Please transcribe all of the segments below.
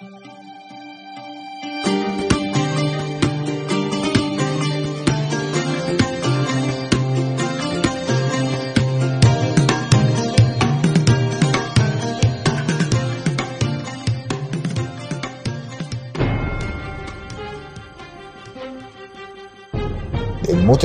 Thank you.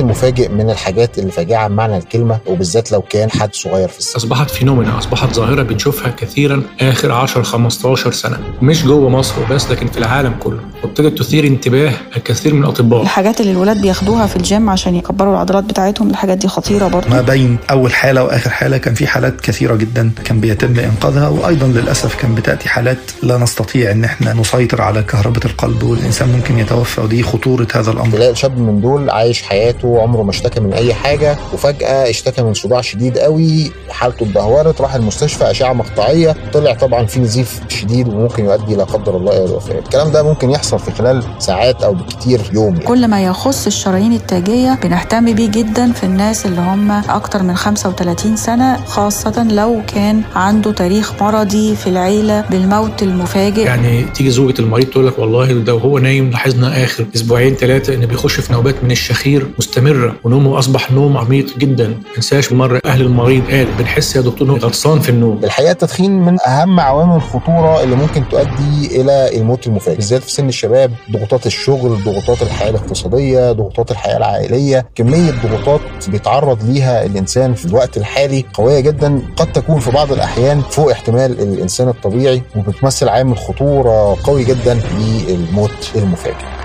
الموت المفاجئ من الحاجات اللي فاجعة بمعنى الكلمة وبالذات لو كان حد صغير في السن. أصبحت فينومينا أصبحت ظاهرة بنشوفها كثيرا آخر 10 15 سنة. مش جوه مصر وبس لكن في العالم كله. وابتدت تثير انتباه الكثير من الأطباء. الحاجات اللي الولاد بياخدوها في الجيم عشان يكبروا العضلات بتاعتهم الحاجات دي خطيرة برضه. ما بين أول حالة وآخر حالة كان في حالات كثيرة جدا كان بيتم إنقاذها وأيضا للأسف كان بتأتي حالات لا نستطيع إن إحنا نسيطر على كهرباء القلب والإنسان ممكن يتوفى ودي خطورة هذا الأمر. تلاقي شاب من دول عايش حياته عمره ما اشتكى من أي حاجة وفجأة اشتكى من صداع شديد قوي حالته اتدهورت راح المستشفى أشعة مقطعية طلع طبعا في نزيف شديد وممكن يؤدي لا قدر الله إلى الوفاة الكلام ده ممكن يحصل في خلال ساعات أو بالكتير يوم يعني. كل ما يخص الشرايين التاجية بنهتم بيه جدا في الناس اللي هم أكتر من 35 سنة خاصة لو كان عنده تاريخ مرضي في العيلة بالموت المفاجئ يعني تيجي زوجة المريض تقول لك والله ده وهو نايم لاحظنا آخر أسبوعين ثلاثة إن بيخش في نوبات من الشخير مستمرة ونومه أصبح نوم عميق جدا. إنساش مره أهل المريض قال بنحس يا دكتور إنه غطسان في النوم. الحقيقة التدخين من أهم عوامل الخطورة اللي ممكن تؤدي إلى الموت المفاجئ بالذات في سن الشباب. ضغوطات الشغل ضغوطات الحياة الاقتصادية ضغوطات الحياة العائلية. كمية ضغوطات بيتعرض ليها الإنسان في الوقت الحالي قوية جدا. قد تكون في بعض الأحيان فوق احتمال الإنسان الطبيعي وبتمثل عامل خطورة قوي جدا للموت المفاجئ.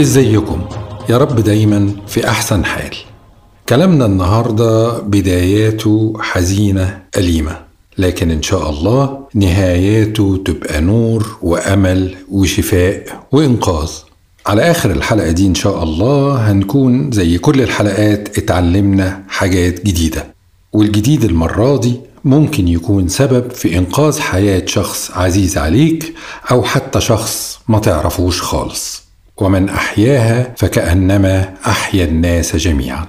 إزيكم؟ يا رب دايما في أحسن حال. كلامنا النهارده بداياته حزينة أليمة لكن إن شاء الله نهاياته تبقى نور وأمل وشفاء وإنقاذ. على آخر الحلقة دي إن شاء الله هنكون زي كل الحلقات اتعلمنا حاجات جديدة والجديد المرة دي ممكن يكون سبب في إنقاذ حياة شخص عزيز عليك أو حتى شخص ما تعرفوش خالص. ومن أحياها فكأنما أحيا الناس جميعا.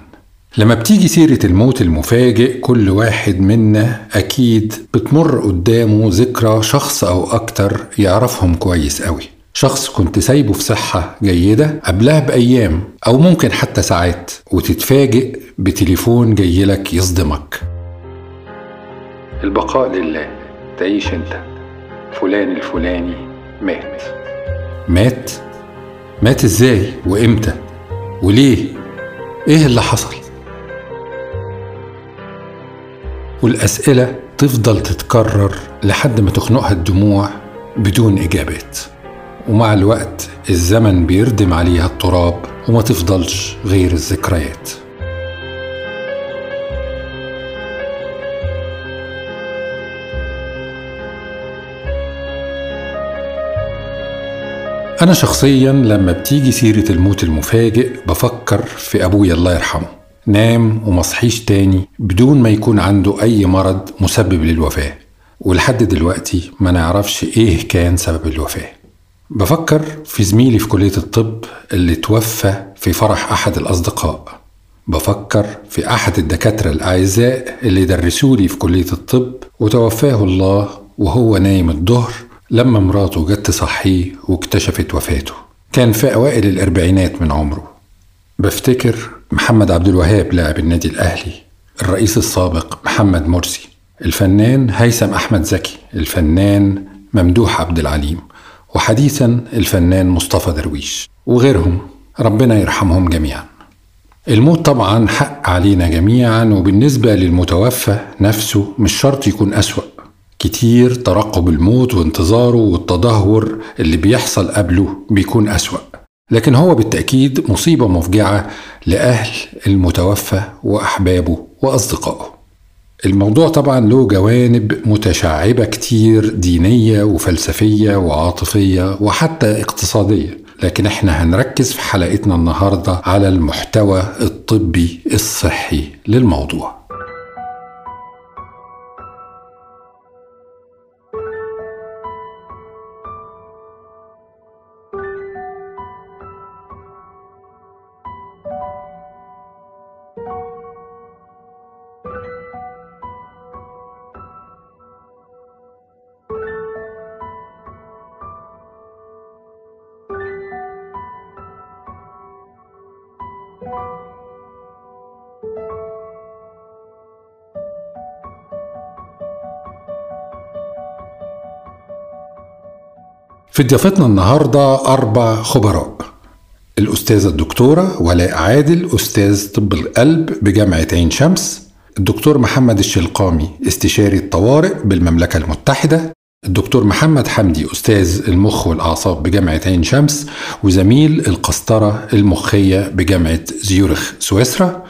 لما بتيجي سيرة الموت المفاجئ كل واحد منا أكيد بتمر قدامه ذكرى شخص أو أكتر يعرفهم كويس قوي. شخص كنت سايبه في صحة جيدة قبلها بأيام أو ممكن حتى ساعات وتتفاجئ بتليفون جايلك يصدمك. البقاء لله. تعيش أنت. فلان الفلاني مات. مات؟ مات إزاي وإمتى وليه؟ إيه اللي حصل؟ والأسئلة تفضل تتكرر لحد ما تخنقها الدموع بدون إجابات. ومع الوقت الزمن بيردم عليها التراب وما تفضلش غير الذكريات. أنا شخصيا لما بتيجي سيرة الموت المفاجئ بفكر في أبويا الله يرحمه. نام ومصحيش تاني بدون ما يكون عنده أي مرض مسبب للوفاة. ولحد دلوقتي ما نعرفش إيه كان سبب الوفاة. بفكر في زميلي في كلية الطب اللي توفى في فرح أحد الأصدقاء. بفكر في أحد الدكاترة الأعزاء اللي درسولي في كلية الطب وتوفاه الله وهو نايم الظهر لما مراته جت تصحيه واكتشفت وفاته كان في أوائل الأربعينات من عمره. بفتكر محمد عبد الوهاب لاعب النادي الأهلي الرئيس السابق محمد مرسي الفنان هيثم أحمد زكي الفنان ممدوح عبد العليم وحديثا الفنان مصطفى درويش وغيرهم ربنا يرحمهم جميعا. الموت طبعا حق علينا جميعا وبالنسبة للمتوفى نفسه مش شرط يكون أسوأ. كتير ترقب الموت وانتظاره والتدهور اللي بيحصل قبله بيكون أسوأ. لكن هو بالتأكيد مصيبة مفجعة لأهل المتوفى وأحبابه وأصدقائه. الموضوع طبعا له جوانب متشعبة كتير دينية وفلسفية وعاطفية وحتى اقتصادية. لكن إحنا هنركز في حلقتنا النهاردة على المحتوى الطبي الصحي للموضوع. في ضيافتنا النهاردة أربع خبراء. الأستاذة الدكتورة ولاء عادل أستاذ طب القلب بجامعة عين شمس الدكتور محمد الشلقامي استشاري الطوارئ بالمملكة المتحدة الدكتور محمد حمدي أستاذ المخ والأعصاب بجامعة عين شمس وزميل القسطرة المخية بجامعة زيورخ سويسرا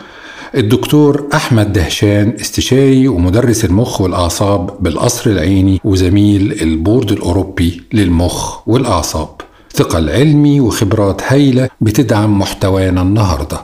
الدكتور أحمد دهشان استشاري ومدرس المخ والأعصاب بالقصر العيني وزميل البورد الأوروبي للمخ والأعصاب. ثقل علمي وخبرات هايلة بتدعم محتوانا النهارده.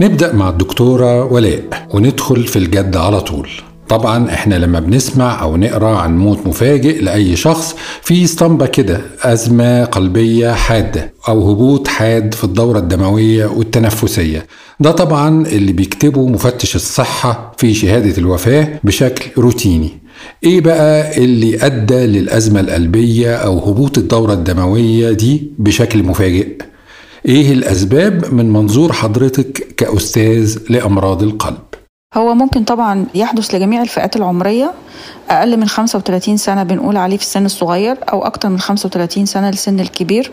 نبدأ مع الدكتورة ولاء وندخل في الجد على طول. طبعا إحنا لما بنسمع أو نقرأ عن موت مفاجئ لأي شخص في اسطمبة كده أزمة قلبية حادة أو هبوط حاد في الدورة الدموية والتنفسية. ده طبعا اللي بيكتبه مفتش الصحة في شهادة الوفاة بشكل روتيني. إيه بقى اللي أدى للأزمة القلبية أو هبوط الدورة الدموية دي بشكل مفاجئ؟ إيه الأسباب من منظور حضرتك كأستاذ لأمراض القلب؟ هو ممكن طبعا يحدث لجميع الفئات العمرية. أقل من 35 سنة بنقول عليه في السن الصغير أو أكتر من 35 سنة للسن الكبير.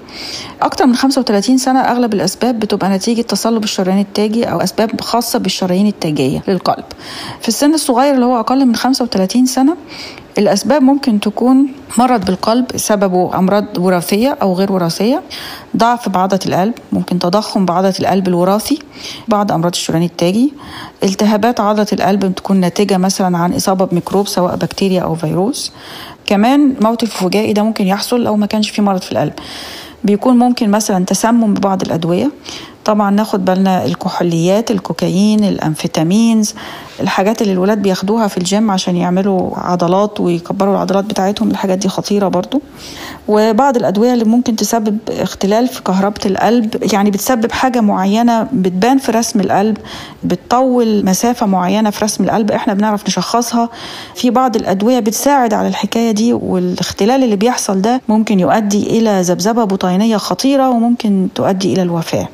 أكتر من 35 سنة أغلب الأسباب بتبقى نتيجة تصلب الشريان التاجي أو أسباب خاصة بالشرايين التاجية للقلب. في السن الصغير اللي هو أقل من 35 سنة الأسباب ممكن تكون مرض بالقلب سببه أمراض وراثية أو غير وراثية ضعف بعضلة القلب ممكن تضخم بعضلة القلب الوراثي بعض أمراض الشريان التاجي التهابات عضلة القلب بتكون ناتجة مثلا عن إصابة بميكروب سواء بكتيريا أو فيروس. كمان موت الفجائي ده ممكن يحصل لو ما كانش في مرض في القلب. بيكون ممكن مثلا تسمم ببعض الأدوية طبعا ناخد بالنا الكحوليات الكوكايين ال amphetamines الحاجات اللي الولاد بياخدوها في الجيم عشان يعملوا عضلات ويكبروا العضلات بتاعتهم الحاجات دي خطيرة برضو. وبعض الأدوية اللي ممكن تسبب اختلال في كهربة القلب يعني بتسبب حاجة معينة بتبان في رسم القلب بتطول مسافة معينة في رسم القلب إحنا بنعرف نشخصها. في بعض الأدوية بتساعد على الحكاية دي والاختلال اللي بيحصل ده ممكن يؤدي إلى ذبذبة بطينية خطيرة وممكن تؤدي إلى الوفاة.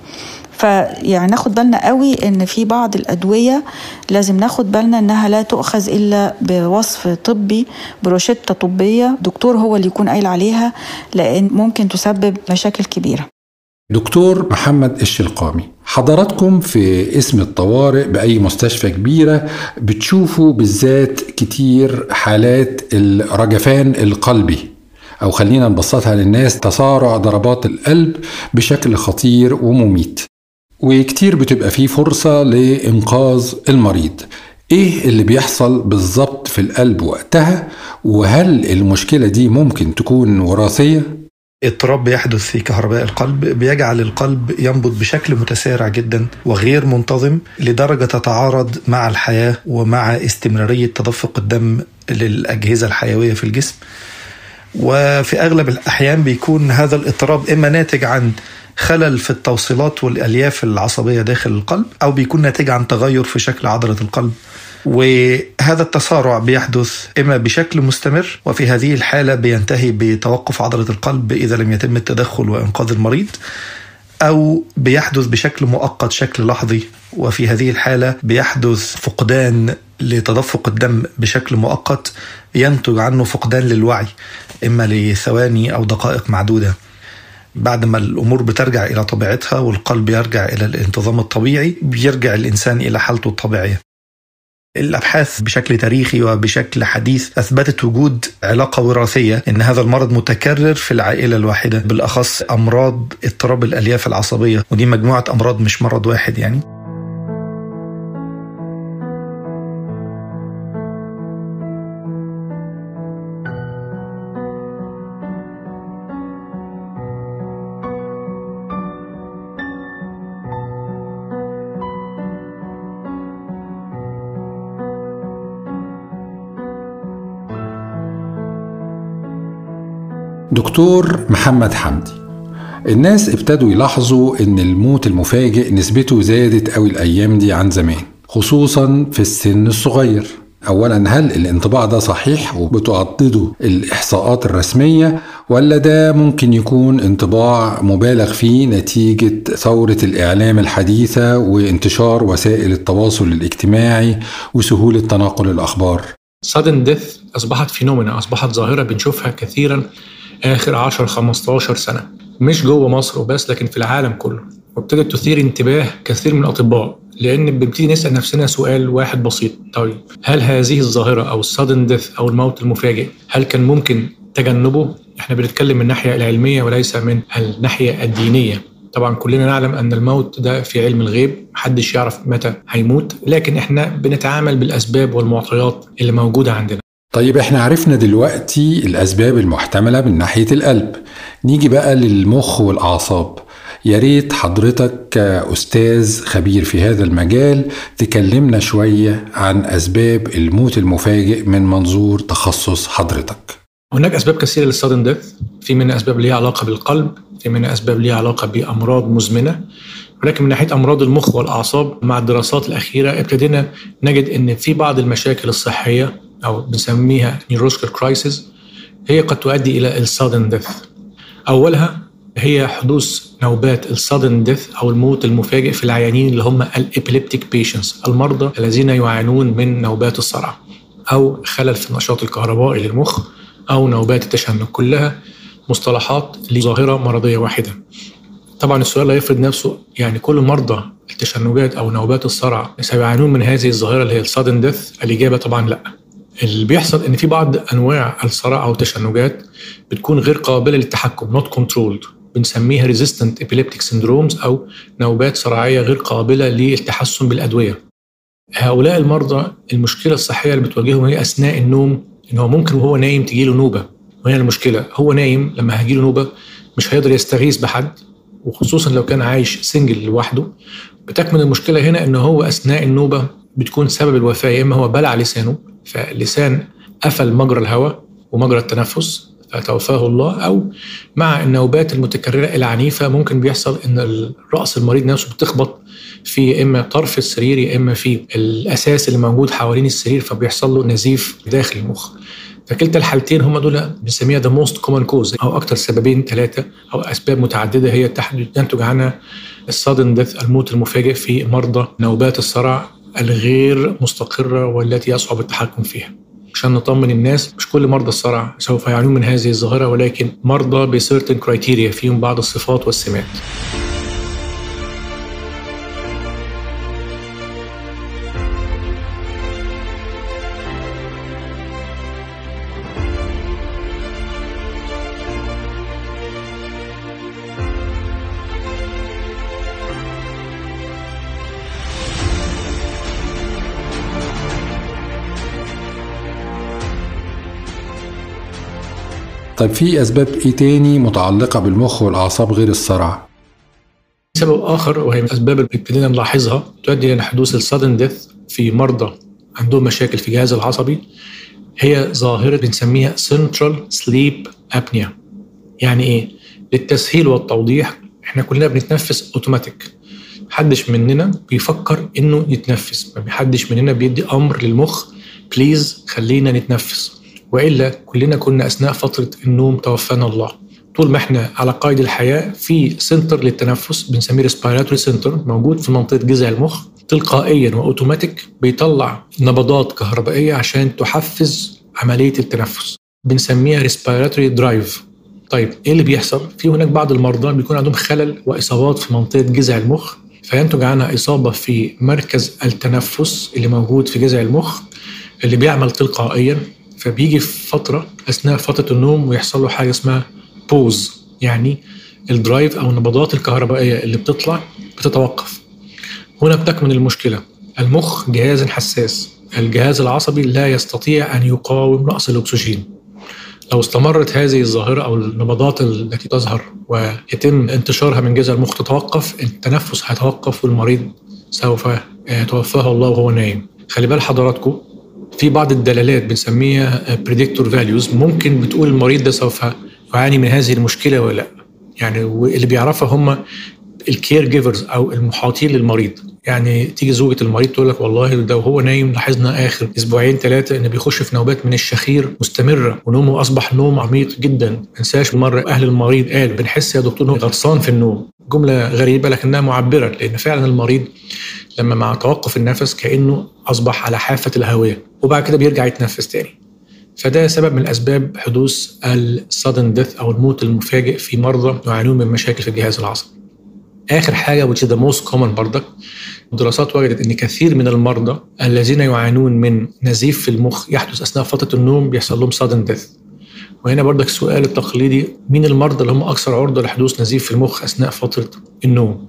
فيعني ناخد بالنا قوي إن في بعض الأدوية لازم ناخد بالنا إنها لا تؤخذ إلا بوصف طبي بروشتة طبية دكتور هو اللي يكون قايل عليها لأن ممكن تسبب مشاكل كبيرة. دكتور محمد الشلقامي حضراتكم في اسم الطوارئ بأي مستشفى كبيرة بتشوفوا بالذات كتير حالات الرجفان القلبي؟ أو خلينا نبسطها للناس تسارع ضربات القلب بشكل خطير ومميت. وكتير بتبقى فيه فرصة لإنقاذ المريض. إيه اللي بيحصل بالظبط في القلب وقتها؟ وهل المشكلة دي ممكن تكون وراثية؟ اضطراب بيحدث في كهرباء القلب بيجعل القلب ينبض بشكل متسارع جدا وغير منتظم لدرجة تتعارض مع الحياة ومع استمرارية تدفق الدم للأجهزة الحيوية في الجسم. وفي أغلب الأحيان بيكون هذا الاضطراب إما ناتج عن خلل في التوصيلات والألياف العصبية داخل القلب أو بيكون ناتج عن تغير في شكل عضلة القلب. وهذا التسارع بيحدث إما بشكل مستمر وفي هذه الحالة بينتهي بتوقف عضلة القلب إذا لم يتم التدخل وإنقاذ المريض أو بيحدث بشكل مؤقت شكل لحظي. وفي هذه الحالة بيحدث فقدان لتدفق الدم بشكل مؤقت ينتج عنه فقدان للوعي إما لثواني أو دقائق معدودة. بعد ما الأمور بترجع إلى طبيعتها والقلب يرجع إلى الانتظام الطبيعي بيرجع الإنسان إلى حالته الطبيعية. الأبحاث بشكل تاريخي وبشكل حديث أثبتت وجود علاقة وراثية إن هذا المرض متكرر في العائلة الواحدة بالأخص أمراض اضطراب الألياف العصبية ودي مجموعة أمراض مش مرض واحد يعني. دكتور محمد حمدي. الناس ابتدوا يلاحظوا إن الموت المفاجئ نسبته زادت قوي الأيام دي عن زمان خصوصا في السن الصغير. اولا هل الانطباع ده صحيح وبتعضده الإحصاءات الرسمية ولا ده ممكن يكون انطباع مبالغ فيه نتيجة ثورة الإعلام الحديثة وانتشار وسائل التواصل الاجتماعي وسهولة تناقل الأخبار؟ Sudden death أصبحت فينومينا أصبحت ظاهرة بنشوفها كثيرا آخر 10 15 سنة. مش جوه مصر وبس لكن في العالم كله. وابتدت تثير انتباه كثير من الأطباء لأن بنبتدي نسأل نفسنا سؤال واحد بسيط. طيب هل هذه الظاهرة أو السادن ديث أو الموت المفاجئ هل كان ممكن تجنبه؟ إحنا بنتكلم من الناحيه العلمية وليس من الناحية الدينية. طبعا كلنا نعلم أن الموت ده في علم الغيب محدش يعرف متى هيموت لكن إحنا بنتعامل بالأسباب والمعطيات اللي موجودة عندنا. طيب إحنا عرفنا دلوقتي الأسباب المحتملة من ناحية القلب. نيجي بقى للمخ والأعصاب. يا ريت حضرتك كأستاذ خبير في هذا المجال تكلمنا شوية عن أسباب الموت المفاجئ من منظور تخصص حضرتك. هناك أسباب كثيرة للسادن ديث في منها أسباب ليها علاقة بالقلب في منها أسباب ليها علاقة بأمراض مزمنة. ولكن من ناحية أمراض المخ والأعصاب مع الدراسات الأخيرة ابتدينا نجد إن في بعض المشاكل الصحية أو بنسميها neurological crisis هي قد تؤدي إلى ال sudden death أولها هي حدوث نوبات ال sudden death أو الموت المفاجئ في العيانين اللي هم ال epileptic patients المرضى الذين يعانون من نوبات الصرع أو خلل في النشاط الكهربائي للمخ أو نوبات التشنج. كلها مصطلحات لظاهرة مرضية واحدة. طبعا السؤال لا يفرض نفسه يعني كل مرضى التشنجات أو نوبات الصرع سيعانون من هذه الظاهرة اللي هي ال sudden death الإجابة طبعا لا. اللي بيحصل إن في بعض أنواع الصرع أو التشنجات بتكون غير قابلة للتحكم not controlled بنسميها resistant epileptic syndromes أو نوبات صرعيه غير قابلة للتحسن بالأدوية. هؤلاء المرضى المشكلة الصحية اللي بتواجههم هي أثناء النوم إن هو ممكن وهو نايم تجيله نوبة. وهنا المشكلة هو نايم لما هيجيله نوبة مش هيقدر يستغيث بحد وخصوصا لو كان عايش سنجل لوحده. بتكمن المشكلة هنا إن هو أثناء النوبة بتكون سبب الوفاة يا إما هو بلع لسانه فاللسان قفل مجرى الهواء ومجرى التنفس فتوفاه الله أو مع النوبات المتكررة العنيفه ممكن بيحصل إن راس المريض نفسه بتخبط في إما طرف السرير يا إما في الأساس اللي موجود حوالين السرير فبيحصل له نزيف داخل المخ. فكلتا الحالتين هم دول بنسميها the most common cause أو أكثر سببين ثلاثة أو أسباب متعددة هي ينتج عنها ال sudden death الموت المفاجئ في مرضى نوبات الصرع الغير مستقرة والتي يصعب التحكم فيها. عشان نطمن الناس مش كل مرضى الصرع سوف يعانون من هذه الظاهرة ولكن مرضى ب certain criteria فيهم بعض الصفات والسمات. طيب في أسباب إيه تاني متعلقة بالمخ والأعصاب غير الصرع؟ سبب آخر وهي من الأسباب اللي ابتدينا نلاحظها تؤدي إلى حدوث ال sudden death في مرضى عندهم مشاكل في الجهاز العصبي هي ظاهرة بنسميها central sleep apnea يعني إيه؟ للتسهيل والتوضيح إحنا كلنا بنتنفس أوتوماتيك محدش مننا بيفكر إنه يتنفس ما حدش مننا بيدي أمر للمخ please خلينا نتنفس وإلا كلنا كنا أثناء فترة النوم توفانا الله. طول ما إحنا على قيد الحياة في center للتنفس بنسميه respiratory center موجود في منطقة جذع المخ تلقائيا وأوتوماتيك بيطلع نبضات كهربائية عشان تحفز عملية التنفس. بنسميها respiratory drive طيب إيه اللي بيحصل؟ في هناك بعض المرضى بيكون عندهم خلل وإصابات في منطقة جذع المخ فينتج عنها إصابة في مركز التنفس اللي موجود في جذع المخ اللي بيعمل تلقائيا. فبيجي في فترة أثناء فترة النوم ويحصل له حاجة اسمها بوز يعني الدرايف أو النبضات الكهربائية اللي بتطلع بتتوقف. هنا بتكمن المشكلة. المخ جهاز حساس. الجهاز العصبي لا يستطيع أن يقاوم نقص الأكسجين. لو استمرت هذه الظاهرة أو النبضات التي تظهر ويتم انتشارها من جذع المخ تتوقف التنفس هيتوقف والمريض سوف يتوفاه الله وهو نايم. خلي بال حضراتكم في بعض الدلالات بنسميها predictor values ممكن بتقول المريض ده سوف يعاني من هذه المشكلة ولا لا. يعني واللي بيعرفها هم ال care givers أو المحاطين للمريض. يعني تيجي زوجة المريض تقول لك والله ده وهو نايم لاحظنا آخر أسبوعين ثلاثة إن بيخش في نوبات من الشخير مستمرة ونومه أصبح نوم عميق جدا. ما انساش مرة أهل المريض قال بنحس يا دكتور انه غطسان في النوم. جملة غريبة لكنها معبرة لأن فعلا المريض لما مع توقف النفس كأنه أصبح على حافة الهوية وبعد كده بيرجع يتنفس تاني. فده سبب من أسباب حدوث السادن ديث أو الموت المفاجئ في مرضى يعانون من مشاكل في الجهاز العصبي. آخر حاجة which is the most common برضك الدراسات وجدت إن كثير من المرضى الذين يعانون من نزيف في المخ يحدث أثناء فترة النوم بيحصل لهم sudden death. وهنا برضك السؤال التقليدي مين المرضى اللي هم أكثر عرضة لحدوث نزيف في المخ أثناء فترة النوم؟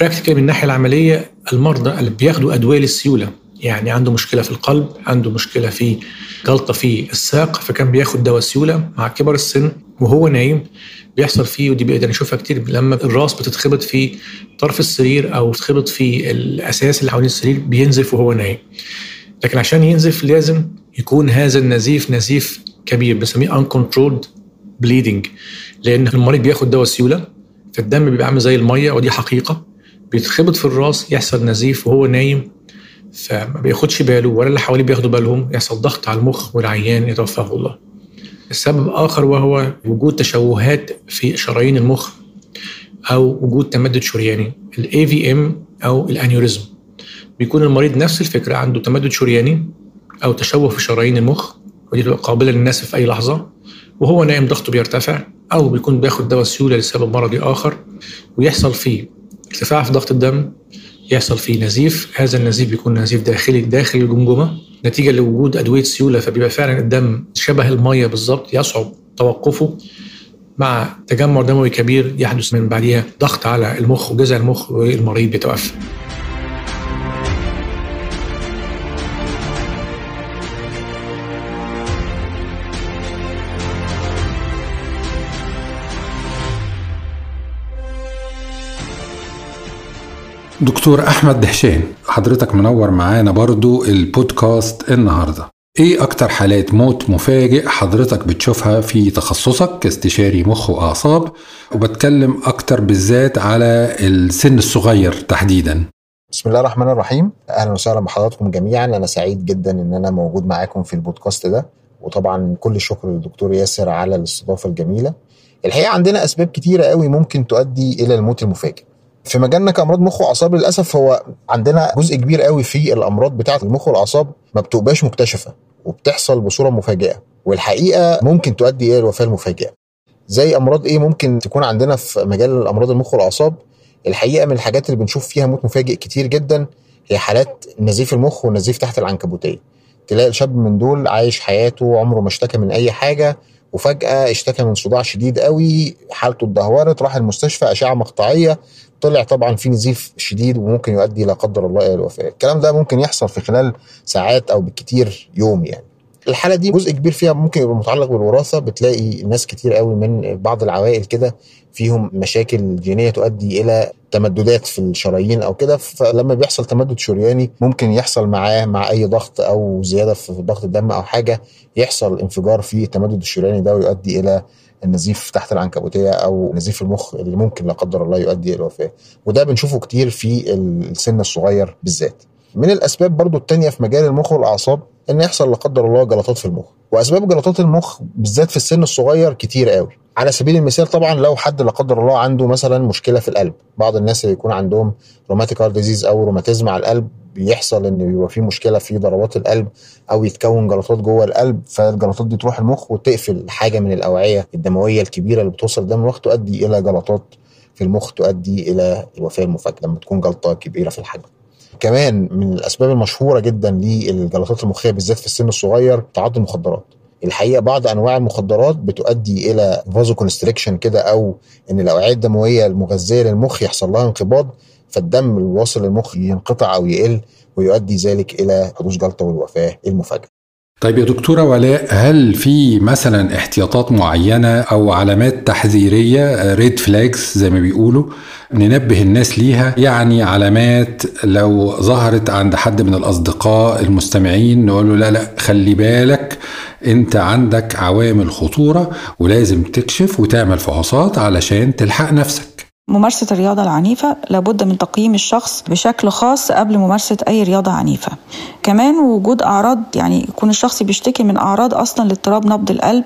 براكتيكال من الناحية العملية المرضى اللي بياخدوا أدوية للسيولة يعني عنده مشكلة في القلب عنده مشكلة في جلطه في الساق فكان بياخد دواء سيولة مع كبر السن وهو نايم بيحصل فيه ودي بقدر نشوفها كتير لما الراس بتتخبط في طرف السرير أو تتخبط في الأساس اللي حوالين السرير بينزف وهو نايم لكن عشان ينزف لازم يكون هذا النزيف نزيف كبير بنسميه uncontrolled bleeding لأن المريض بياخد دواء سيوله فالدم بيبقى عامل زي المية ودي حقيقة بيتخبط في الراس يحصل نزيف وهو نايم فما بياخدش باله ولا اللي حواليه بياخدوا بالهم يحصل ضغط على المخ والعيان يتوفاه الله. السبب آخر وهو وجود تشوهات في شرايين المخ أو وجود تمدد شرياني ال AVM أو الأنيوريزم بيكون المريض نفس الفكرة عنده تمدد شرياني أو تشوه في شرايين المخ ودي تبقى قابلة للناس في أي لحظة وهو نايم ضغطه بيرتفع أو بيكون بياخد دواء سيولة لسبب مرضي آخر ويحصل فيه ارتفاع في ضغط الدم يحصل فيه نزيف. هذا النزيف بيكون نزيف داخلي داخل الجمجمة. نتيجة لوجود أدوية سيولة فبيبقى فعلا الدم شبه المية بالظبط يصعب توقفه مع تجمع دموي كبير يحدث من بعدها ضغط على المخ وجذع المخ والمريض بيتوفى. دكتور أحمد دهشان حضرتك منور معانا برضو البودكاست النهارده. إيه أكتر حالات موت مفاجئ حضرتك بتشوفها في تخصصك كاستشاري مخ وأعصاب؟ وبتكلم أكتر بالذات على السن الصغير تحديدا. بسم الله الرحمن الرحيم. أهلا وسهلا بحضراتكم جميعا. أنا سعيد جدا إن أنا موجود معاكم في البودكاست ده. وطبعا كل الشكر للدكتور ياسر على الاستضافة الجميلة. الحقيقة عندنا أسباب كتيرة قوي ممكن تؤدي إلى الموت المفاجئ. في مجالنا كأمراض مخ وأعصاب للأسف هو عندنا جزء كبير قوي في الأمراض بتاعة المخ والأعصاب ما بتبقاش مكتشفة وبتحصل بصورة مفاجئة. والحقيقة ممكن تؤدي إلى الوفاة المفاجئة. زي أمراض إيه ممكن تكون عندنا في مجال الأمراض المخ والأعصاب؟ الحقيقة من الحاجات اللي بنشوف فيها موت مفاجئ كتير جدا هي حالات نزيف المخ والنزيف تحت العنكبوتية. تلاقي الشاب من دول عايش حياته عمره ما اشتكى من أي حاجة وفجأة اشتكى من صداع شديد قوي حالته اتدهورت راح المستشفى أشعة مقطعية طلع طبعا في نزيف شديد وممكن يؤدي لا قدر الله إلى الوفاة. الكلام ده ممكن يحصل في خلال ساعات أو بالكتير يوم يعني. الحالة دي جزء كبير فيها ممكن يبقى متعلق بالوراثة بتلاقي ناس كتير قوي من بعض العوائل كده فيهم مشاكل جينية تؤدي إلى تمددات في الشرايين أو كده فلما بيحصل تمدد شرياني ممكن يحصل معاه مع أي ضغط أو زيادة في ضغط الدم أو حاجة يحصل انفجار في التمدد الشرياني ده ويؤدي إلى النزيف تحت العنكبوتية أو نزيف المخ اللي ممكن لا قدر الله يؤدي إلى الوفاه وده بنشوفه كتير في السن الصغير بالذات. من الأسباب برضو التانية في مجال المخ والأعصاب إن يحصل لا قدر الله جلطات في المخ. وأسباب جلطات المخ بالذات في السن الصغير كتير قوي. على سبيل المثال طبعا لو حد لا قدر الله عنده مثلا مشكلة في القلب بعض الناس اللي يكون عندهم rheumatic heart disease أو روماتيزم على القلب بيحصل إن بيبقى في مشكلة في ضربات القلب أو يتكون جلطات جوه القلب فالجلطات دي تروح المخ وتقفل حاجة من الأوعية الدموية الكبيرة اللي بتوصل دم المخ تؤدي إلى جلطات في المخ تؤدي إلى الوفاة المفاجئة لما تكون جلطة كبيرة في الحجم. كمان من الأسباب المشهورة جدا للجلطات المخية بالذات في السن الصغير تعاطي المخدرات. الحقيقة بعض أنواع المخدرات بتؤدي إلى فازو كونستريكشن كده أو إن الاوعيه الدمويه المغذيه للمخ يحصل لها انقباض فالدم الواصل للمخ ينقطع أو يقل ويؤدي ذلك إلى حدوث جلطة والوفاة المفاجئة. طيب يا دكتورة ولاء هل في مثلا احتياطات معينة أو علامات تحذيرية ريد فلاجز زي ما بيقولوا ننبه الناس ليها؟ يعني علامات لو ظهرت عند حد من الأصدقاء المستمعين نقول له لا لا خلي بالك أنت عندك عوامل خطورة ولازم تكشف وتعمل فحوصات علشان تلحق نفسك. ممارسة الرياضة العنيفة لابد من تقييم الشخص بشكل خاص قبل ممارسة أي رياضة عنيفة. كمان وجود أعراض يعني يكون الشخص بيشتكي من أعراض أصلا لاضطراب نبض القلب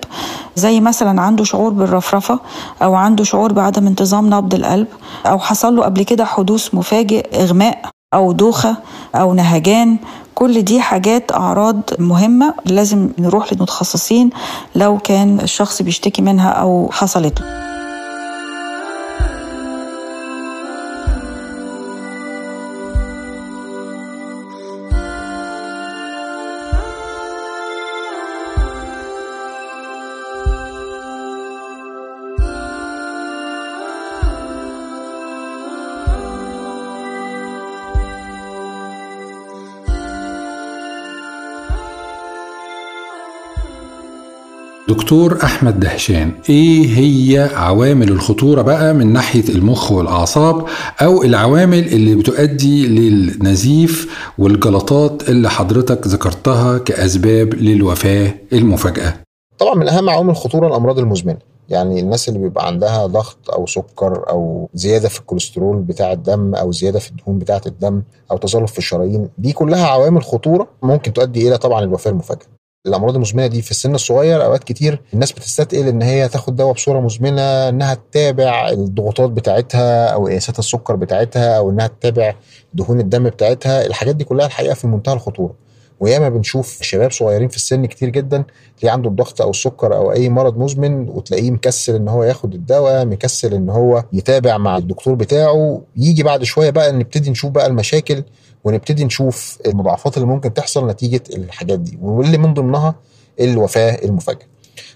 زي مثلا عنده شعور بالرفرفة أو عنده شعور بعدم انتظام نبض القلب أو حصل له قبل كده حدوث مفاجئ إغماء أو دوخة أو نهجان. كل دي حاجات أعراض مهمة لازم نروح للمتخصصين لو كان الشخص بيشتكي منها أو حصلت له. دكتور أحمد دهشان إيه هي عوامل الخطورة بقى من ناحية المخ والأعصاب أو العوامل اللي بتؤدي للنزيف والجلطات اللي حضرتك ذكرتها كأسباب للوفاة المفاجئة طبعا من أهم عوامل الخطورة الأمراض المزمنة يعني الناس اللي بيبقى عندها ضغط أو سكر أو زيادة في الكوليسترول بتاع الدم أو زيادة في الدهون بتاعة الدم أو تصلب في الشرايين دي كلها عوامل خطورة ممكن تؤدي إلى طبعا الوفاة المفاجئه الأمراض المزمنة دي في السن الصغير أوقات كتير الناس بتستثقل إن هي تاخد دواء بصورة مزمنة إنها تتابع الضغوطات بتاعتها أو قياسات السكر بتاعتها أو إنها تتابع دهون الدم بتاعتها الحاجات دي كلها الحقيقة في منتهى الخطورة. وياما بنشوف شباب صغيرين في السن كتير جدا تلاقيه عنده الضغط أو السكر أو أي مرض مزمن وتلاقيه مكسل إن هو ياخد الدواء مكسل إن هو يتابع مع الدكتور بتاعه. يجي بعد شوية بقى نبتدي نشوف بقى المشاكل ونبتدي نشوف المضاعفات اللي ممكن تحصل نتيجة الحاجات دي واللي من ضمنها الوفاة المفاجئه.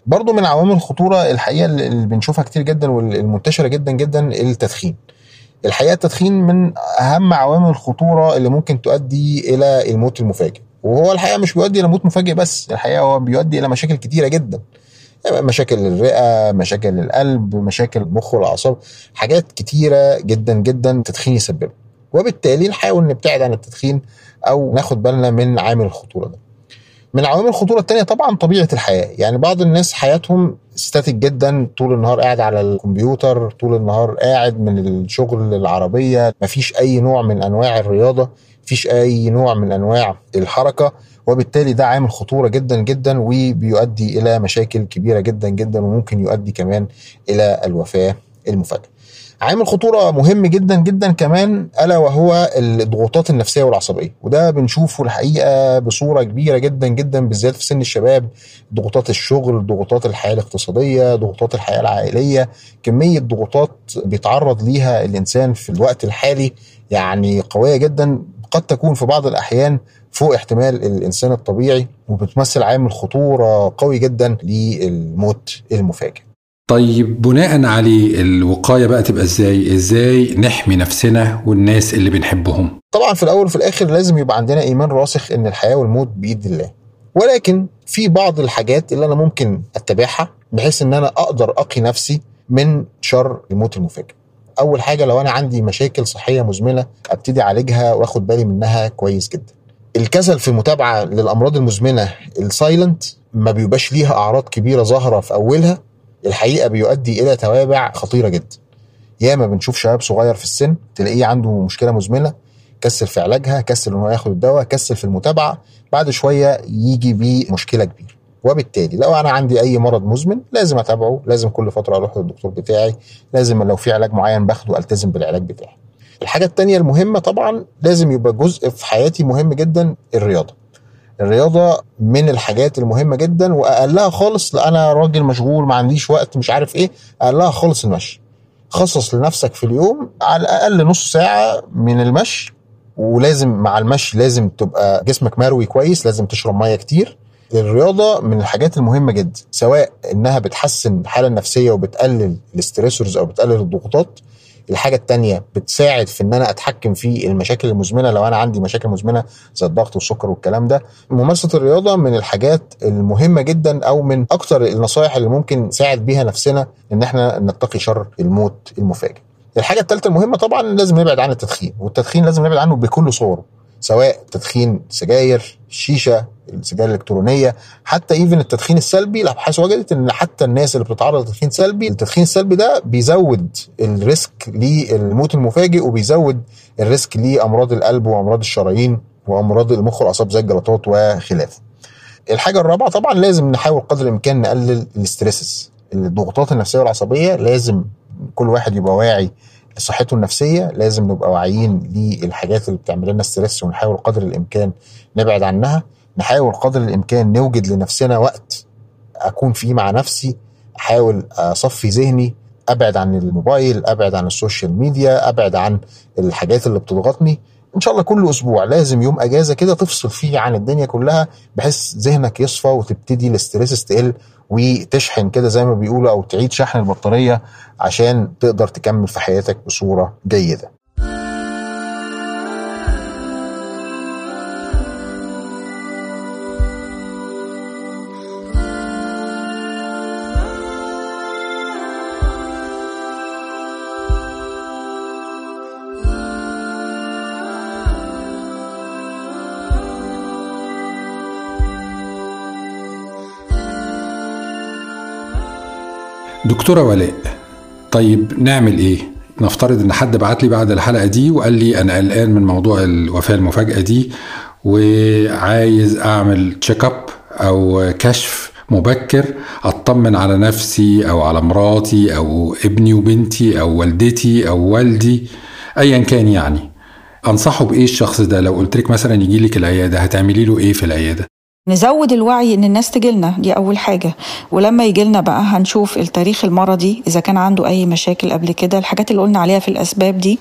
برضو من عوامل الخطورة الحقيقة اللي بنشوفها كتير جدا والمنتشرة جدا جدا التدخين. الحقيقة التدخين من أهم عوامل الخطورة اللي ممكن تؤدي إلى الموت المفاجئ. وهو الحقيقة مش بيؤدي إلى موت مفاجئ بس الحقيقة هو بيؤدي إلى مشاكل كتيرة جدا مشاكل الرئة مشاكل القلب مشاكل المخ والأعصاب حاجات كتيرة جدا جدا التدخين يسببها وبالتالي نحاول نبتعد عن التدخين أو ناخد بالنا من عامل الخطورة ده. من عوامل الخطورة الثانية طبعا طبيعة الحياة. يعني بعض الناس حياتهم ستاتيك جدا طول النهار قاعد على الكمبيوتر طول النهار قاعد من الشغل العربية. مفيش أي نوع من أنواع الرياضة مفيش أي نوع من أنواع الحركة. وبالتالي ده عامل خطورة جدا جدا وبيؤدي إلى مشاكل كبيرة جدا جدا وممكن يؤدي كمان إلى الوفاة المفاجئة. عامل خطورة مهم جدا جدا كمان ألا وهو الضغوطات النفسية والعصبية. وده بنشوفه الحقيقة بصورة كبيرة جدا جدا بالذات في سن الشباب. ضغوطات الشغل ضغوطات الحياة الاقتصادية ضغوطات الحياة العائلية كمية ضغوطات بيتعرض ليها الإنسان في الوقت الحالي يعني قوية جدا. قد تكون في بعض الأحيان فوق احتمال الإنسان الطبيعي وبتمثل عامل خطورة قوي جدا للموت المفاجئ. طيب بناء عليه الوقاية بقى تبقى إزاي؟ إزاي نحمي نفسنا والناس اللي بنحبهم؟ طبعا في الأول وفي الآخر لازم يبقى عندنا إيمان راسخ إن الحياة والموت بايد الله. ولكن في بعض الحاجات اللي أنا ممكن أتبعها بحيث إن أنا أقدر أقي نفسي من شر الموت المفاجئ. أول حاجة لو أنا عندي مشاكل صحية مزمنة أبتدي أعالجها وآخد بالي منها كويس جدا. الكسل في المتابعه للأمراض المزمنة السايلنت ما بيبقاش ليها أعراض كبيرة ظاهرة في أولها. الحقيقة بيؤدي إلى توابع خطيرة جدا. ياما بنشوف شباب صغير في السن تلاقيه عنده مشكلة مزمنه كسل في علاجها كسل ان هو ياخد الدواء كسل في المتابعة بعد شوية يجي بيه مشكلة كبيرة. وبالتالي لو أنا عندي أي مرض مزمن لازم أتابعه لازم كل فترة أروح للدكتور بتاعي لازم لو في علاج معين باخده ألتزم بالعلاج بتاعي. الحاجة التانية المهمة طبعا لازم يبقى جزء في حياتي مهم جدا الرياضة. الرياضة من الحاجات المهمة جدا وأقلها خالص أنا راجل مشغول ما عنديش وقت مش عارف إيه أقلها خالص المشي. خصص لنفسك في اليوم على الأقل نص ساعة من المشي ولازم مع المشي لازم تبقى جسمك مروي كويس لازم تشرب مية كتير. الرياضة من الحاجات المهمة جدا سواء إنها بتحسن الحالة النفسية وبتقلل الاستريسورز أو بتقلل الضغوطات الحاجة التانية بتساعد في إن أنا أتحكم في المشاكل المزمنة لو أنا عندي مشاكل مزمنة زي الضغط والسكر والكلام ده. ممارسة الرياضة من الحاجات المهمة جدا أو من أكتر النصائح اللي ممكن نساعد بيها نفسنا إن إحنا نتقي شر الموت المفاجئ. الحاجة الثالثة المهمة طبعا لازم نبعد عن التدخين والتدخين لازم نبعد عنه بكل صوره. سواء تدخين سجاير الشيشه السجاير الإلكترونية حتى even التدخين السلبي الابحاث وجدت إن حتى الناس اللي بتتعرض للتدخين السلبي التدخين السلبي ده بيزود ال risk للموت المفاجئ وبيزود ال risk لأمراض القلب وأمراض الشرايين وأمراض المخ والأعصاب زي الجلطات وخلافه الحاجة الرابعة طبعا لازم نحاول قدر الإمكان نقلل ال stresses الضغوطات النفسية والعصبية لازم كل واحد يبقى واعي لصحته النفسية لازم نبقى واعيين للحاجات اللي بتعمل لنا stress ونحاول قدر الإمكان نبعد عنها. نحاول قدر الإمكان نوجد لنفسنا وقت أكون فيه مع نفسي أحاول أصفي ذهني أبعد عن الموبايل أبعد عن ال social media أبعد عن الحاجات اللي بتضغطني. إن شاء الله كل أسبوع لازم يوم أجازة كده تفصل فيه عن الدنيا كلها بحيث ذهنك يصفى وتبتدي ال stress تقل وتشحن كده زي ما بيقولوا أو تعيد شحن البطارية عشان تقدر تكمل في حياتك بصورة جيدة. دكتورة ولاء طيب نعمل إيه؟ نفترض إن حد بعت لي بعد الحلقة دي وقال لي أنا قلقان من موضوع الوفاة المفاجئة دي وعايز أعمل check up أو كشف مبكر أطمن على نفسي أو على مراتي أو ابني وبنتي أو والدتي أو والدي ايا كان يعني. أنصحه بإيه الشخص ده؟ لو قلت لك مثلا يجي لك العيادة هتعملي له إيه في العيادة؟ نزود الوعي إن الناس تجيلنا دي أول حاجة. ولما يجيلنا بقى هنشوف التاريخ المرضي إذا كان عنده أي مشاكل قبل كده الحاجات اللي قلنا عليها في الأسباب دي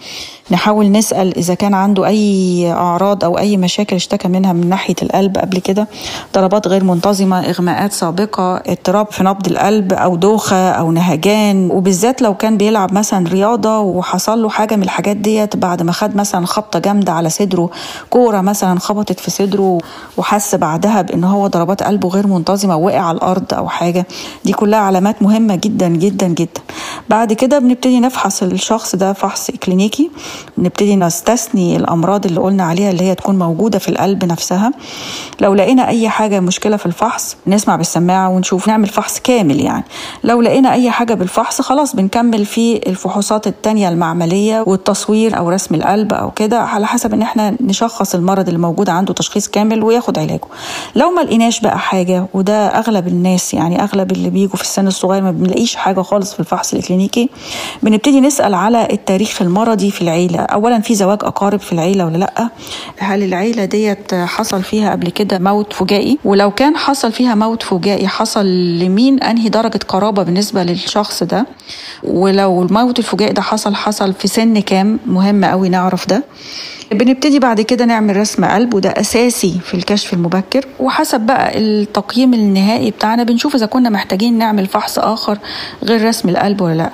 نحاول نسأل إذا كان عنده أي أعراض أو أي مشاكل اشتكى منها من ناحية القلب قبل كده. ضربات غير منتظمة إغماءات سابقة اضطراب في نبض القلب أو دوخة أو نهجان. وبالذات لو كان بيلعب مثلا رياضة وحصل له حاجة من الحاجات ديت بعد ما خد مثلا خبطة جامدة على صدره كورة مثلا خبطت في صدره وحس بعدها بان هو ضربات قلبه غير منتظمة وقع على الأرض أو حاجة. دي كلها علامات مهمة جدا جدا جدا. بعد كده بنبتدي نفحص الشخص ده فحص كلينيكي. نبتدي نستثني الأمراض اللي قلنا عليها اللي هي تكون موجودة في القلب نفسها. لو لقينا أي حاجة مشكلة في الفحص نسمع بالسماعة ونشوف نعمل فحص كامل يعني. لو لقينا أي حاجة بالفحص خلاص بنكمل في الفحوصات التانية المعملية والتصوير أو رسم القلب أو كده على حسب إن إحنا نشخص المرض اللي موجود عنده تشخيص كامل وياخد علاجه. لو ما لقيناش بقى حاجة وده أغلب الناس يعني أغلب اللي بيجوا في السن الصغير ما بنلاقيش حاجة خالص في الفحص الكلينيكي بنبتدي نسأل على التاريخ المرضي في العيلة. اولا في زواج أقارب في العيلة ولا لأ؟ هل العيلة ديت حصل فيها قبل كده موت فجائي؟ ولو كان حصل فيها موت فجائي حصل لمين أنهي درجة قرابة بالنسبة للشخص ده؟ ولو الموت الفجائي ده حصل حصل في سن كام؟ مهم قوي نعرف ده. بنبتدي بعد كده نعمل رسم قلب وده أساسي في الكشف المبكر. وحسب بقى التقييم النهائي بتاعنا بنشوف إذا كنا محتاجين نعمل فحص آخر غير رسم القلب ولا لأ.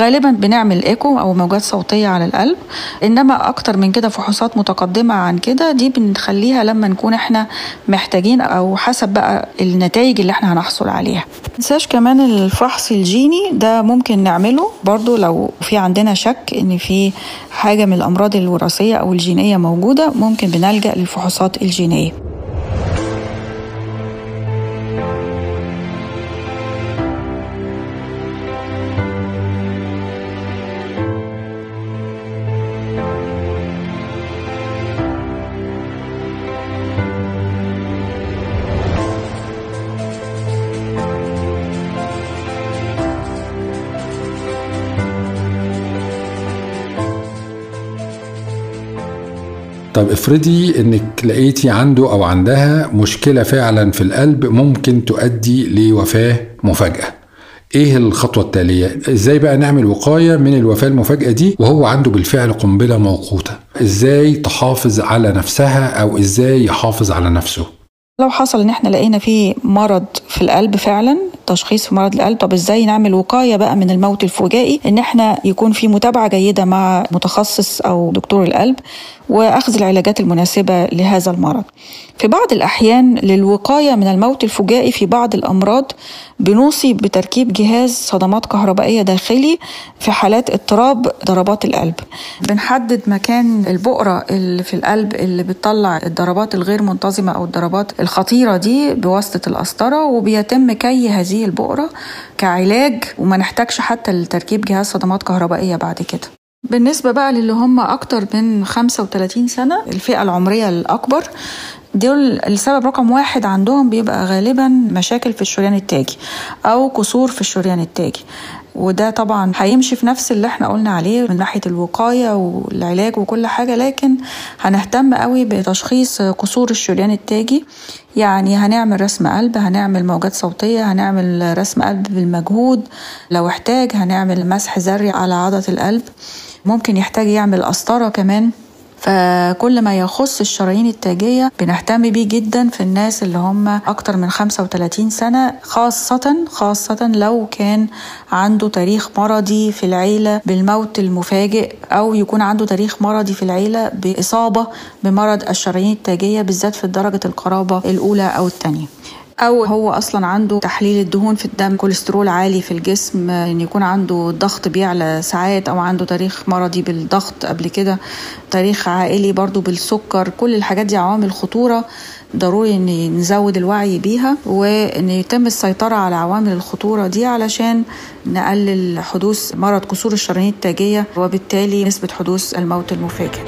غالبا بنعمل إيكو أو موجات صوتية على القلب. إنما أكتر من كده فحوصات متقدمة عن كده دي بنخليها لما نكون إحنا محتاجين أو حسب بقى النتائج اللي إحنا هنحصل عليها. ننساش كمان الفحص الجيني ده ممكن نعمله برضو لو في عندنا شك إن في حاجة من الأمراض الوراثية أو الجينية موجودة ممكن بنلجأ للفحوصات الجينية. طيب افرضي انك لقيتي عنده أو عندها مشكلة فعلا في القلب ممكن تؤدي لوفاة مفاجأة. إيه الخطوة التالية؟ إزاي بقى نعمل وقاية من الوفاة المفاجأة دي وهو عنده بالفعل قنبلة موقوتة؟ إزاي تحافظ على نفسها أو إزاي يحافظ على نفسه؟ لو حصل ان إحنا لقينا فيه مرض في القلب فعلا التشخيص في مرض القلب طب إزاي نعمل وقاية بقى من الموت الفجائي إن إحنا يكون في متابعة جيدة مع متخصص أو دكتور القلب وأخذ العلاجات المناسبة لهذا المرض. في بعض الأحيان للوقاية من الموت الفجائي في بعض الأمراض بنوصي بتركيب جهاز صدمات كهربائية داخلي في حالات اضطراب ضربات القلب. بنحدد مكان البؤرة اللي في القلب اللي بتطلع الضربات الغير منتظمة أو الضربات الخطيرة دي بواسطة القسطرة وبيتم كي هذه البؤرة كعلاج وما نحتاجش حتى لتركيب جهاز صدمات كهربائية بعد كده. بالنسبة بقى للي هم أكتر من 35 سنة الفئة العمرية الأكبر دول السبب رقم واحد عندهم بيبقى غالبا مشاكل في الشريان التاجي أو كسور في الشريان التاجي. وده طبعا هيمشي في نفس اللي إحنا قلنا عليه من ناحية الوقاية والعلاج وكل حاجة لكن هنهتم قوي بتشخيص قصور الشريان التاجي. يعني هنعمل رسم قلب هنعمل موجات صوتية هنعمل رسم قلب بالمجهود. لو احتاج هنعمل مسح ذري على عضلة القلب. ممكن يحتاج يعمل قسطره كمان. فكل ما يخص الشرايين التاجية بنهتم بيه جدا في الناس اللي هم أكتر من 35 سنة خاصة خاصة لو كان عنده تاريخ مرضي في العيلة بالموت المفاجئ أو يكون عنده تاريخ مرضي في العيلة بإصابة بمرض الشرايين التاجية بالذات في درجة القرابة الأولى أو الثانية أو هو أصلا عنده تحليل الدهون في الدم كوليسترول عالي في الجسم إن يكون عنده الضغط بيعلى ساعات أو عنده تاريخ مرضي بالضغط قبل كده تاريخ عائلي برضو بالسكر كل الحاجات دي عوامل خطورة ضروري إن نزود الوعي بيها وإن يتم السيطرة على عوامل الخطورة دي علشان نقلل حدوث مرض كسور الشرايين التاجية وبالتالي نسبة حدوث الموت المفاجئ.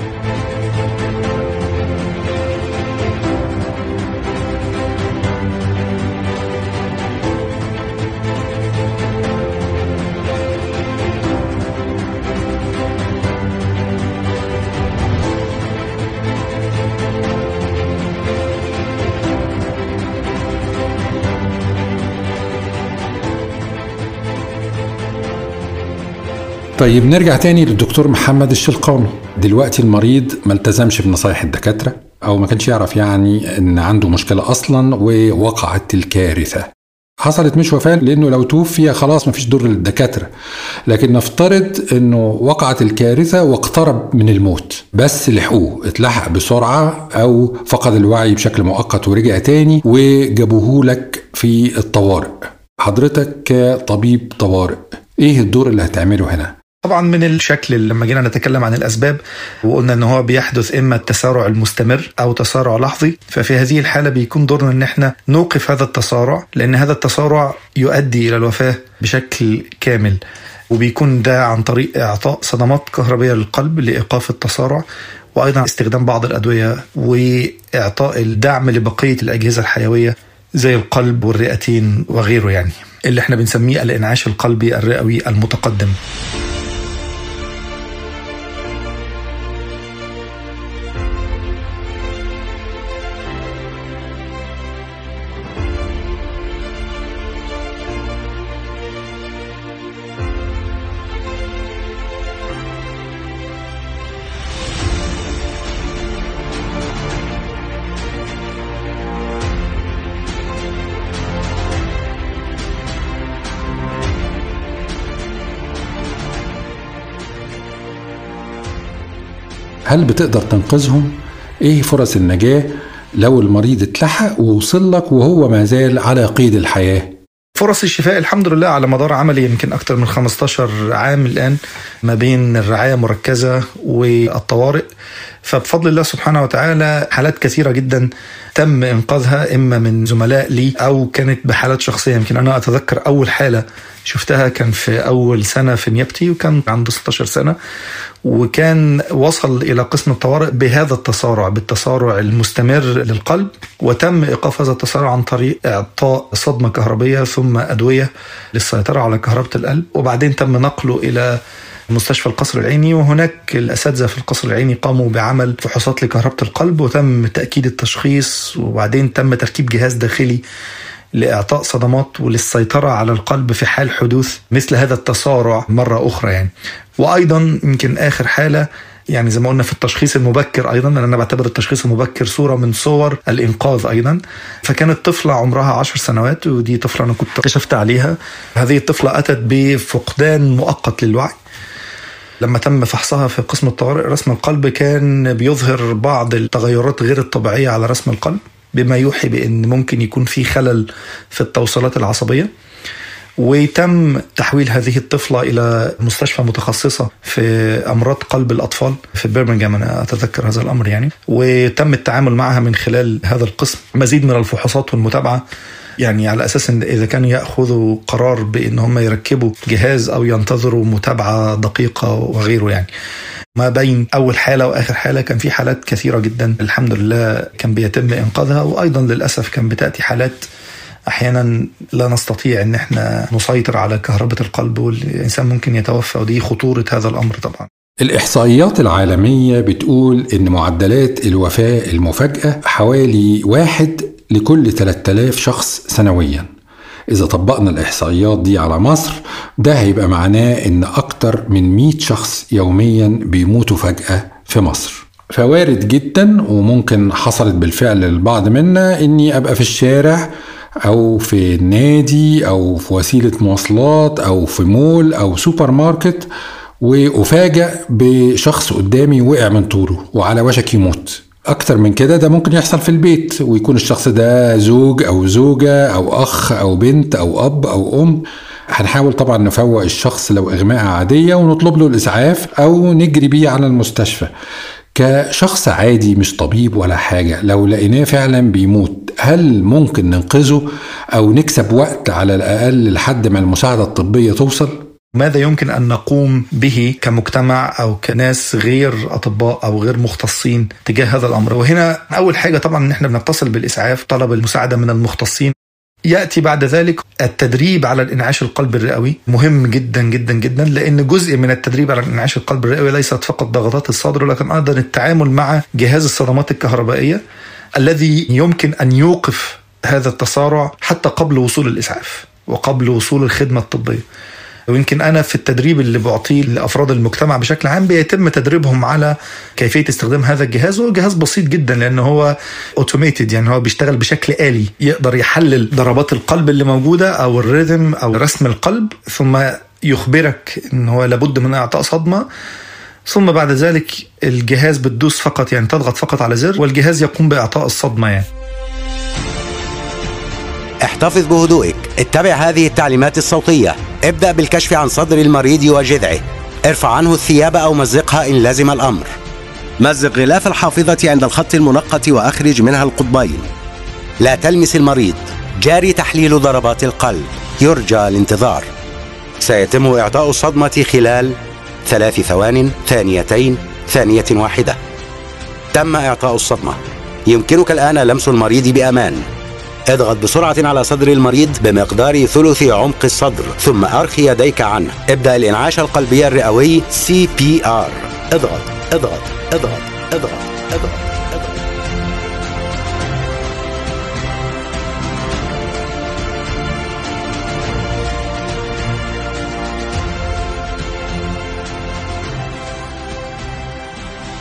طيب نرجع تاني للدكتور محمد الشلقاوي دلوقتي المريض ما التزمش بنصايح الدكاترة أو ما كانش يعرف يعني إن عنده مشكلة أصلا ووقعت الكارثة. حصلت مش وفاة لأنه لو توفي خلاص مفيش دور للدكاترة. لكن نفترض أنه وقعت الكارثة واقترب من الموت بس لحقوه اتلحق بسرعة أو فقد الوعي بشكل مؤقت ورجع تاني وجابوه لك في الطوارئ. حضرتك كطبيب طوارئ إيه الدور اللي هتعمله هنا؟ طبعا من الشكل اللي لما جينا نتكلم عن الأسباب وقلنا ان هو بيحدث إما التسارع المستمر أو تسارع لحظي ففي هذه الحالة بيكون دورنا إن إحنا نوقف هذا التسارع لأن هذا التسارع يؤدي إلى الوفاة بشكل كامل وبيكون ده عن طريق إعطاء صدمات كهربية للقلب لإيقاف التسارع وأيضا استخدام بعض الأدوية وإعطاء الدعم لبقية الأجهزة الحيوية زي القلب والرئتين وغيره يعني اللي إحنا بنسميه الإنعاش القلبي الرئوي المتقدم. هل بتقدر تنقذهم؟ إيه فرص النجاة لو المريض اتلحق ووصل لك وهو ما زال على قيد الحياة؟ فرص الشفاء الحمد لله على مدار عملي يمكن أكثر من 15 عام الآن ما بين الرعاية المركزة والطوارئ فبفضل الله سبحانه وتعالى حالات كثيرة جدا تم إنقاذها إما من زملاء لي أو كانت بحالات شخصية. يمكن أنا أتذكر أول حالة شفتها كان في أول سنة في نيابتي وكان عنده 16 سنة وكان وصل إلى قسم الطوارئ بهذا التسارع بالتسارع المستمر للقلب. وتم إيقاف هذا التسارع عن طريق إعطاء صدمة كهربية ثم أدوية للسيطرة على كهربة القلب. وبعدين تم نقله إلى مستشفى القصر العيني وهناك الأساتذة في القصر العيني قاموا بعمل فحوصات لكهربة القلب وتم تأكيد التشخيص وبعدين تم تركيب جهاز داخلي لإعطاء صدمات وللسيطرة على القلب في حال حدوث مثل هذا التسارع مرة أخرى يعني. وأيضا يمكن آخر حالة يعني زي ما قلنا في التشخيص المبكر أيضا لأن أنا بعتبر التشخيص المبكر صورة من صور الإنقاذ أيضا. فكانت طفلة عمرها عشر سنوات ودي طفلة أنا كنت كشفت عليها. هذه الطفلة أتت بفقدان مؤقت للوعي. لما تم فحصها في قسم الطوارئ رسم القلب كان بيظهر بعض التغيرات غير الطبيعية على رسم القلب بما يوحي بأن ممكن يكون في خلل في التوصيلات العصبية. وتم تحويل هذه الطفلة إلى مستشفى متخصصة في أمراض قلب الأطفال في برمنجهام أنا أتذكر هذا الأمر يعني. وتم التعامل معها من خلال هذا القسم. مزيد من الفحوصات والمتابعة يعني على أساس إن إذا كانوا يأخذوا قرار بإن هم يركبوا جهاز أو ينتظروا متابعة دقيقة وغيره يعني. ما بين أول حالة وآخر حالة كان في حالات كثيرة جدا. الحمد لله كان بيتم إنقاذها وأيضا للأسف كان بتأتي حالات أحيانا لا نستطيع إن إحنا نسيطر على كهرباء القلب والإنسان ممكن يتوفى. ودي خطورة هذا الأمر طبعا. الإحصائيات العالمية بتقول إن معدلات الوفاة المفاجئة حوالي واحد لكل 3000 شخص سنويا. إذا طبقنا الإحصائيات دي على مصر ده هيبقى معناه إن أكتر من 100 شخص يوميا بيموتوا فجأة في مصر. فوارد جدا وممكن حصلت بالفعل للبعض منا إني أبقى في الشارع أو في نادي أو في وسيلة مواصلات أو في مول أو سوبر ماركت وأفاجأ بشخص قدامي وقع من طوله وعلى وشك يموت. أكتر من كده ده ممكن يحصل في البيت ويكون الشخص ده زوج أو زوجة أو أخ أو بنت أو أب أو أم هنحاول طبعا نفوق الشخص لو إغماء عادية ونطلب له الإسعاف أو نجري بيه على المستشفى كشخص عادي مش طبيب ولا حاجة لو لقيناه فعلا بيموت هل ممكن ننقذه أو نكسب وقت على الأقل لحد ما المساعدة الطبية توصل؟ ماذا يمكن أن نقوم به كمجتمع أو كناس غير أطباء أو غير مختصين تجاه هذا الأمر؟ وهنا أول حاجة طبعا إن إحنا بنتصل بالإسعاف طلب المساعدة من المختصين. يأتي بعد ذلك التدريب على الإنعاش القلب الرئوي. مهم جدا جدا جدا لأن جزء من التدريب على انعاش القلب الرئوي ليست فقط ضغطات الصدر ولكن أيضا التعامل مع جهاز الصدمات الكهربائية الذي يمكن أن يوقف هذا التسارع حتى قبل وصول الإسعاف وقبل وصول الخدمة الطبية. ويمكن أنا في التدريب اللي بعطيه لأفراد المجتمع بشكل عام بيتم تدريبهم على كيفية استخدام هذا الجهاز وهو جهاز بسيط جدا لأن هو اوتوميتد يعني هو بيشتغل بشكل آلي يقدر يحلل ضربات القلب اللي موجودة أو الريذم أو رسم القلب ثم يخبرك إن هو لابد من إعطاء صدمة ثم بعد ذلك الجهاز بتدوس فقط يعني تضغط فقط على زر والجهاز يقوم بإعطاء الصدمة يعني. احتفظ بهدوئك. اتبع هذه التعليمات الصوتية. ابدأ بالكشف عن صدر المريض وجذعه. ارفع عنه الثياب أو مزقها إن لزم الأمر. مزق غلاف الحافظة عند الخط المنقط وأخرج منها القطبين. لا تلمس المريض. جاري تحليل ضربات القلب. يرجى الانتظار. سيتم إعطاء الصدمة خلال ثلاث ثوان ثانيتين ثانية واحدة. تم إعطاء الصدمة. يمكنك الآن لمس المريض بأمان. اضغط بسرعة على صدر المريض بمقدار ثلث عمق الصدر ثم أرخي يديك عنه. ابدأ الإنعاش القلبي الرئوي CPR اضغط اضغط اضغط اضغط اضغط,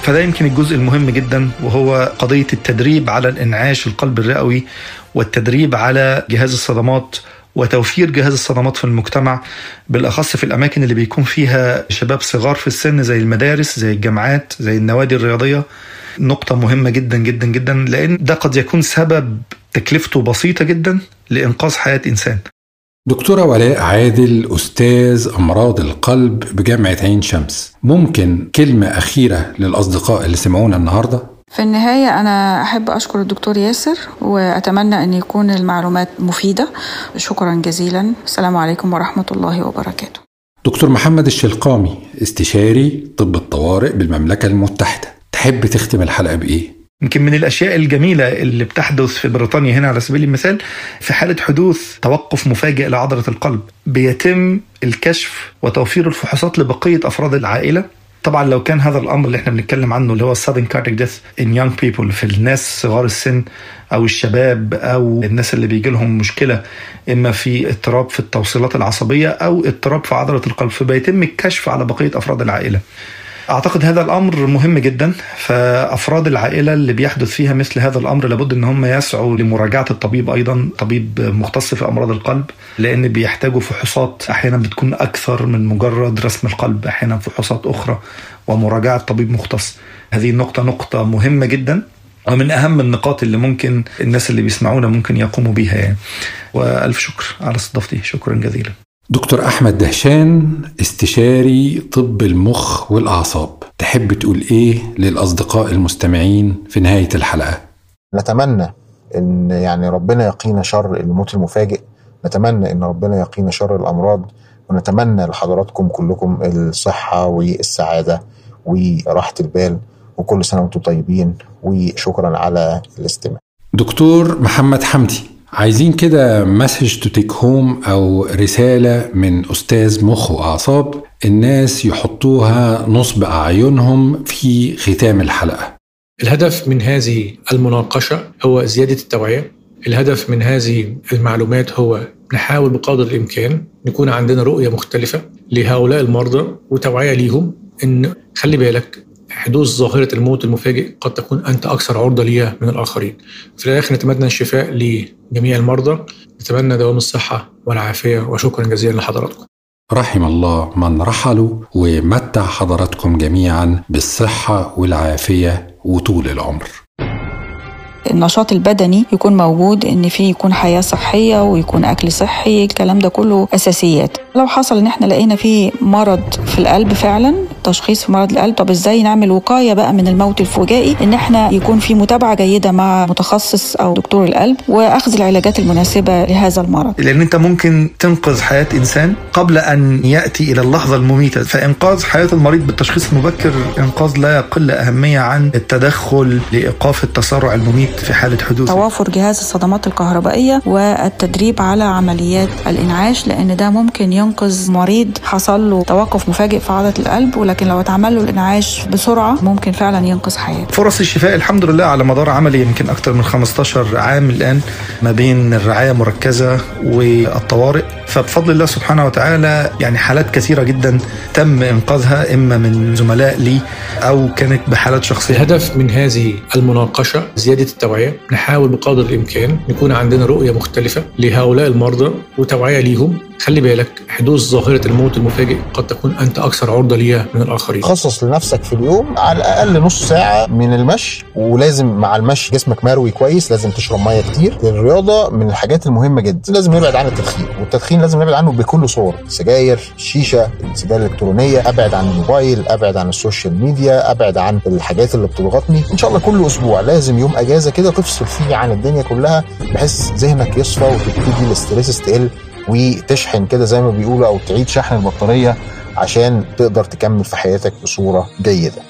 فده يمكن الجزء المهم جدا وهو قضية التدريب على الإنعاش القلب الرئوي والتدريب على جهاز الصدمات وتوفير جهاز الصدمات في المجتمع بالأخص في الأماكن اللي بيكون فيها شباب صغار في السن زي المدارس زي الجامعات زي النوادي الرياضية. نقطة مهمة جدا جدا جدا لأن ده قد يكون سبب تكلفته بسيطة جدا لإنقاذ حياة إنسان. دكتورة ولاء عادل أستاذ أمراض القلب بجامعة عين شمس. ممكن كلمة أخيرة للأصدقاء اللي سمعونا النهاردة؟ في النهاية أنا أحب أشكر الدكتور ياسر وأتمنى أن يكون المعلومات مفيدة. شكرا جزيلا. السلام عليكم ورحمة الله وبركاته. دكتور محمد الشلقامي استشاري طب الطوارئ بالمملكة المتحدة. تحب تختم الحلقة بإيه؟ يمكن من الأشياء الجميلة اللي بتحدث في بريطانيا هنا على سبيل المثال في حالة حدوث توقف مفاجئ لعضلة القلب. بيتم الكشف وتوفير الفحوصات لبقية أفراد العائلة. طبعا لو كان هذا الأمر اللي إحنا بنتكلم عنه اللي هو sudden cardiac death in young people في الناس صغار السن أو الشباب أو الناس اللي بيجي لهم مشكلة إما في اضطراب في التوصيلات العصبية أو اضطراب في عضلة القلب. فبيتم الكشف على بقية أفراد العائلة. أعتقد هذا الأمر مهم جدا فأفراد العائلة اللي بيحدث فيها مثل هذا الأمر لابد إن هم يسعوا لمراجعة الطبيب أيضا طبيب مختص في أمراض القلب لأن بيحتاجوا فحوصات أحيانا بتكون أكثر من مجرد رسم القلب أحيانا فحوصات أخرى ومراجعة طبيب مختص. هذه النقطه نقطة مهمة جدا ومن أهم النقاط اللي ممكن الناس اللي بيسمعونا ممكن يقوموا بيها يعني. وألف شكر على استضافتي شكرا جزيلا. دكتور أحمد دهشان استشاري طب المخ والأعصاب. تحب تقول إيه للأصدقاء المستمعين في نهاية الحلقة؟ نتمنى إن يعني ربنا يقينا شر الموت المفاجئ. نتمنى إن ربنا يقينا شر الأمراض. ونتمنى لحضراتكم كلكم الصحة والسعادة وراحة البال. وكل سنة وأنتم طيبين. وشكرا على الاستماع. دكتور محمد حمدي عايزين كده message to take home أو رسالة من أستاذ مخ وأعصاب. الناس يحطوها نصب أعينهم في ختام الحلقة. الهدف من هذه المناقشة هو زيادة التوعية. الهدف من هذه المعلومات هو نحاول بقدر الإمكان نكون عندنا رؤية مختلفة لهؤلاء المرضى وتوعية ليهم إن خلي بالك حدوث ظاهرة الموت المفاجئ قد تكون أنت أكثر عرضة ليها من الآخرين. في الآخر نتمنى الشفاء لجميع المرضى. نتمنى دوام الصحة والعافية وشكرا جزيلا لحضراتكم. رحم الله من رحلوا ومتع حضراتكم جميعا بالصحة والعافية وطول العمر. النشاط البدني يكون موجود إن في يكون حياة صحية ويكون أكل صحي الكلام ده كله أساسيات. لو حصل إن إحنا لقينا في مرض في القلب فعلا تشخيص في مرض القلب طب إزاي نعمل وقاية بقى من الموت الفجائي إن إحنا يكون في متابعة جيدة مع متخصص أو دكتور القلب وأخذ العلاجات المناسبة لهذا المرض؟ لأن أنت ممكن تنقذ حياة إنسان قبل أن يأتي إلى اللحظة المميتة. فإنقاذ حياة المريض بالتشخيص المبكر إنقاذ لا يقل أهمية عن التدخل لإيقاف التسارع المميت في حالة حدوثه توافر جهاز الصدمات الكهربائية والتدريب على عمليات الإنعاش لأن ده ممكن ينقذ مريض حصل له توقف مفاجئ في عضلة القلب ولكن لو اتعمل له الانعاش بسرعة ممكن فعلا ينقذ حياته. فرص الشفاء الحمد لله على مدار عملي يمكن أكثر من 15 عام الآن ما بين الرعاية المركزه والطوارئ. فبفضل الله سبحانه وتعالى يعني حالات كثيرة جدا تم إنقاذها إما من زملاء لي أو كانت بحالات شخصية. الهدف من هذه المناقشة زيادة التوعية. نحاول بقدر الإمكان نكون عندنا رؤية مختلفة لهؤلاء المرضى وتوعية ليهم. خلي بالك حدوث ظاهرة الموت المفاجئ قد تكون أنت أكثر عرضة ليها من الآخرين. خصص لنفسك في اليوم على الأقل نص ساعة من المشي ولازم مع المشي جسمك مروي كويس لازم تشرب مية كتير. الرياضة من الحاجات المهمة جدا. لازم نبعد عن التدخين والتدخين لازم نبعد عنه بكل صورة. سجاير شيشة السجاير الإلكترونية أبعد عن الموبايل أبعد عن ال social media أبعد عن الحاجات اللي بتضغطني. إن شاء الله كل أسبوع لازم يوم إجازة كده تفصل فيه عن الدنيا كلها بحيث ذهنك يصفى وتبتدي الاستريس تقل وتشحن كده زي ما بيقولوا أو تعيد شحن البطارية عشان تقدر تكمل في حياتك بصورة جيدة.